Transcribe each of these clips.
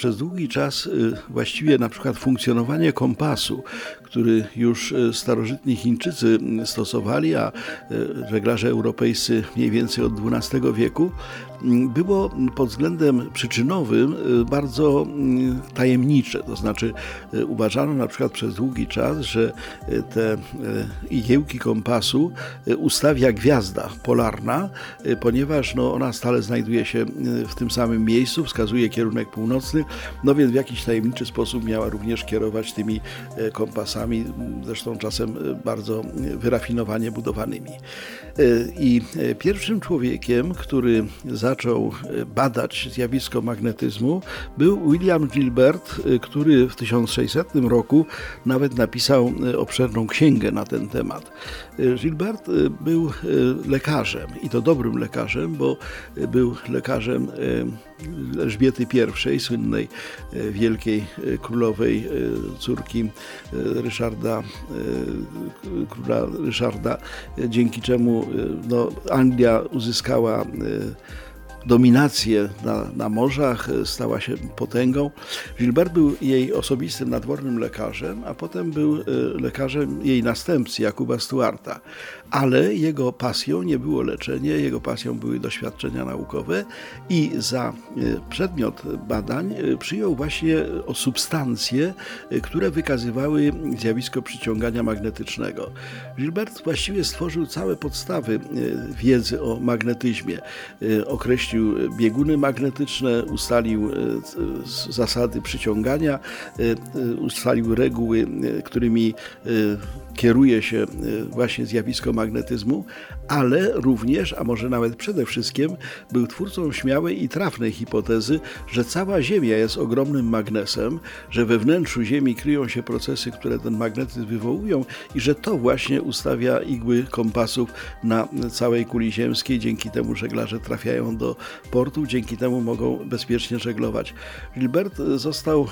Przez długi czas y, właściwie na przykład funkcjonowanie kompasu, który już y, starożytni Chińczycy y, stosowali, a żeglarze europejscy mniej więcej od XII wieku, było pod względem przyczynowym bardzo tajemnicze. To znaczy uważano na przykład przez długi czas, że te igiełki kompasu ustawia gwiazda polarna, ponieważ no, ona stale znajduje się w tym samym miejscu, wskazuje kierunek północny, no więc w jakiś tajemniczy sposób miała również kierować tymi e, kompasami, zresztą czasem e, bardzo wyrafinowanie budowanymi. E, I pierwszym człowiekiem, który zaczął badać zjawisko magnetyzmu, był William Gilbert, który w 1600 roku nawet napisał obszerną księgę na ten temat. Gilbert był lekarzem i to dobrym lekarzem, bo był lekarzem Elżbiety I, słynnej e, wielkiej e, królowej e, córki Ryszarda, króla Ryszarda, dzięki czemu no, Anglia uzyskała dominację na, na morzach, stała się potęgą. Gilbert był jej osobistym nadwornym lekarzem, a potem był lekarzem jej następcy, Jakuba Stuarta ale jego pasją nie było leczenie, jego pasją były doświadczenia naukowe i za e, przedmiot badań e, przyjął właśnie o substancje, e, które wykazywały zjawisko przyciągania magnetycznego. Gilbert właściwie stworzył całe podstawy wiedzy o magnetyzmie. Określił bieguny magnetyczne, ustalił zasady przyciągania, ustalił reguły, którymi kieruje się właśnie zjawisko magnetyzmu, ale również, a może nawet przede wszystkim, był twórcą śmiałej i trafnej hipotezy, że cała Ziemia jest ogromnym magnesem, że we wnętrzu Ziemi kryją się procesy, które ten magnetyzm wywołują i że to właśnie ustawia igły kompasów na całej kuli ziemskiej. Dzięki temu żeglarze trafiają do portu, dzięki temu mogą bezpiecznie żeglować. Gilbert został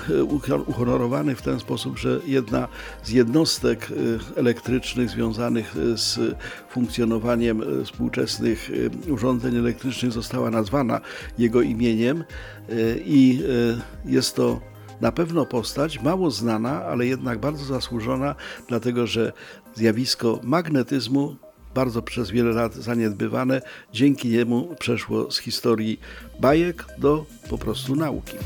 uhonorowany w ten sposób, że jedna z jednostek elektrycznych związanych z funkcjonowaniem e, współczesnych e, urządzeń elektrycznych została nazwana jego imieniem e, i jest to na pewno postać mało znana, ale jednak bardzo zasłużona, dlatego że zjawisko magnetyzmu bardzo przez wiele lat zaniedbywane, dzięki niemu przeszło z historii bajek do po prostu nauki.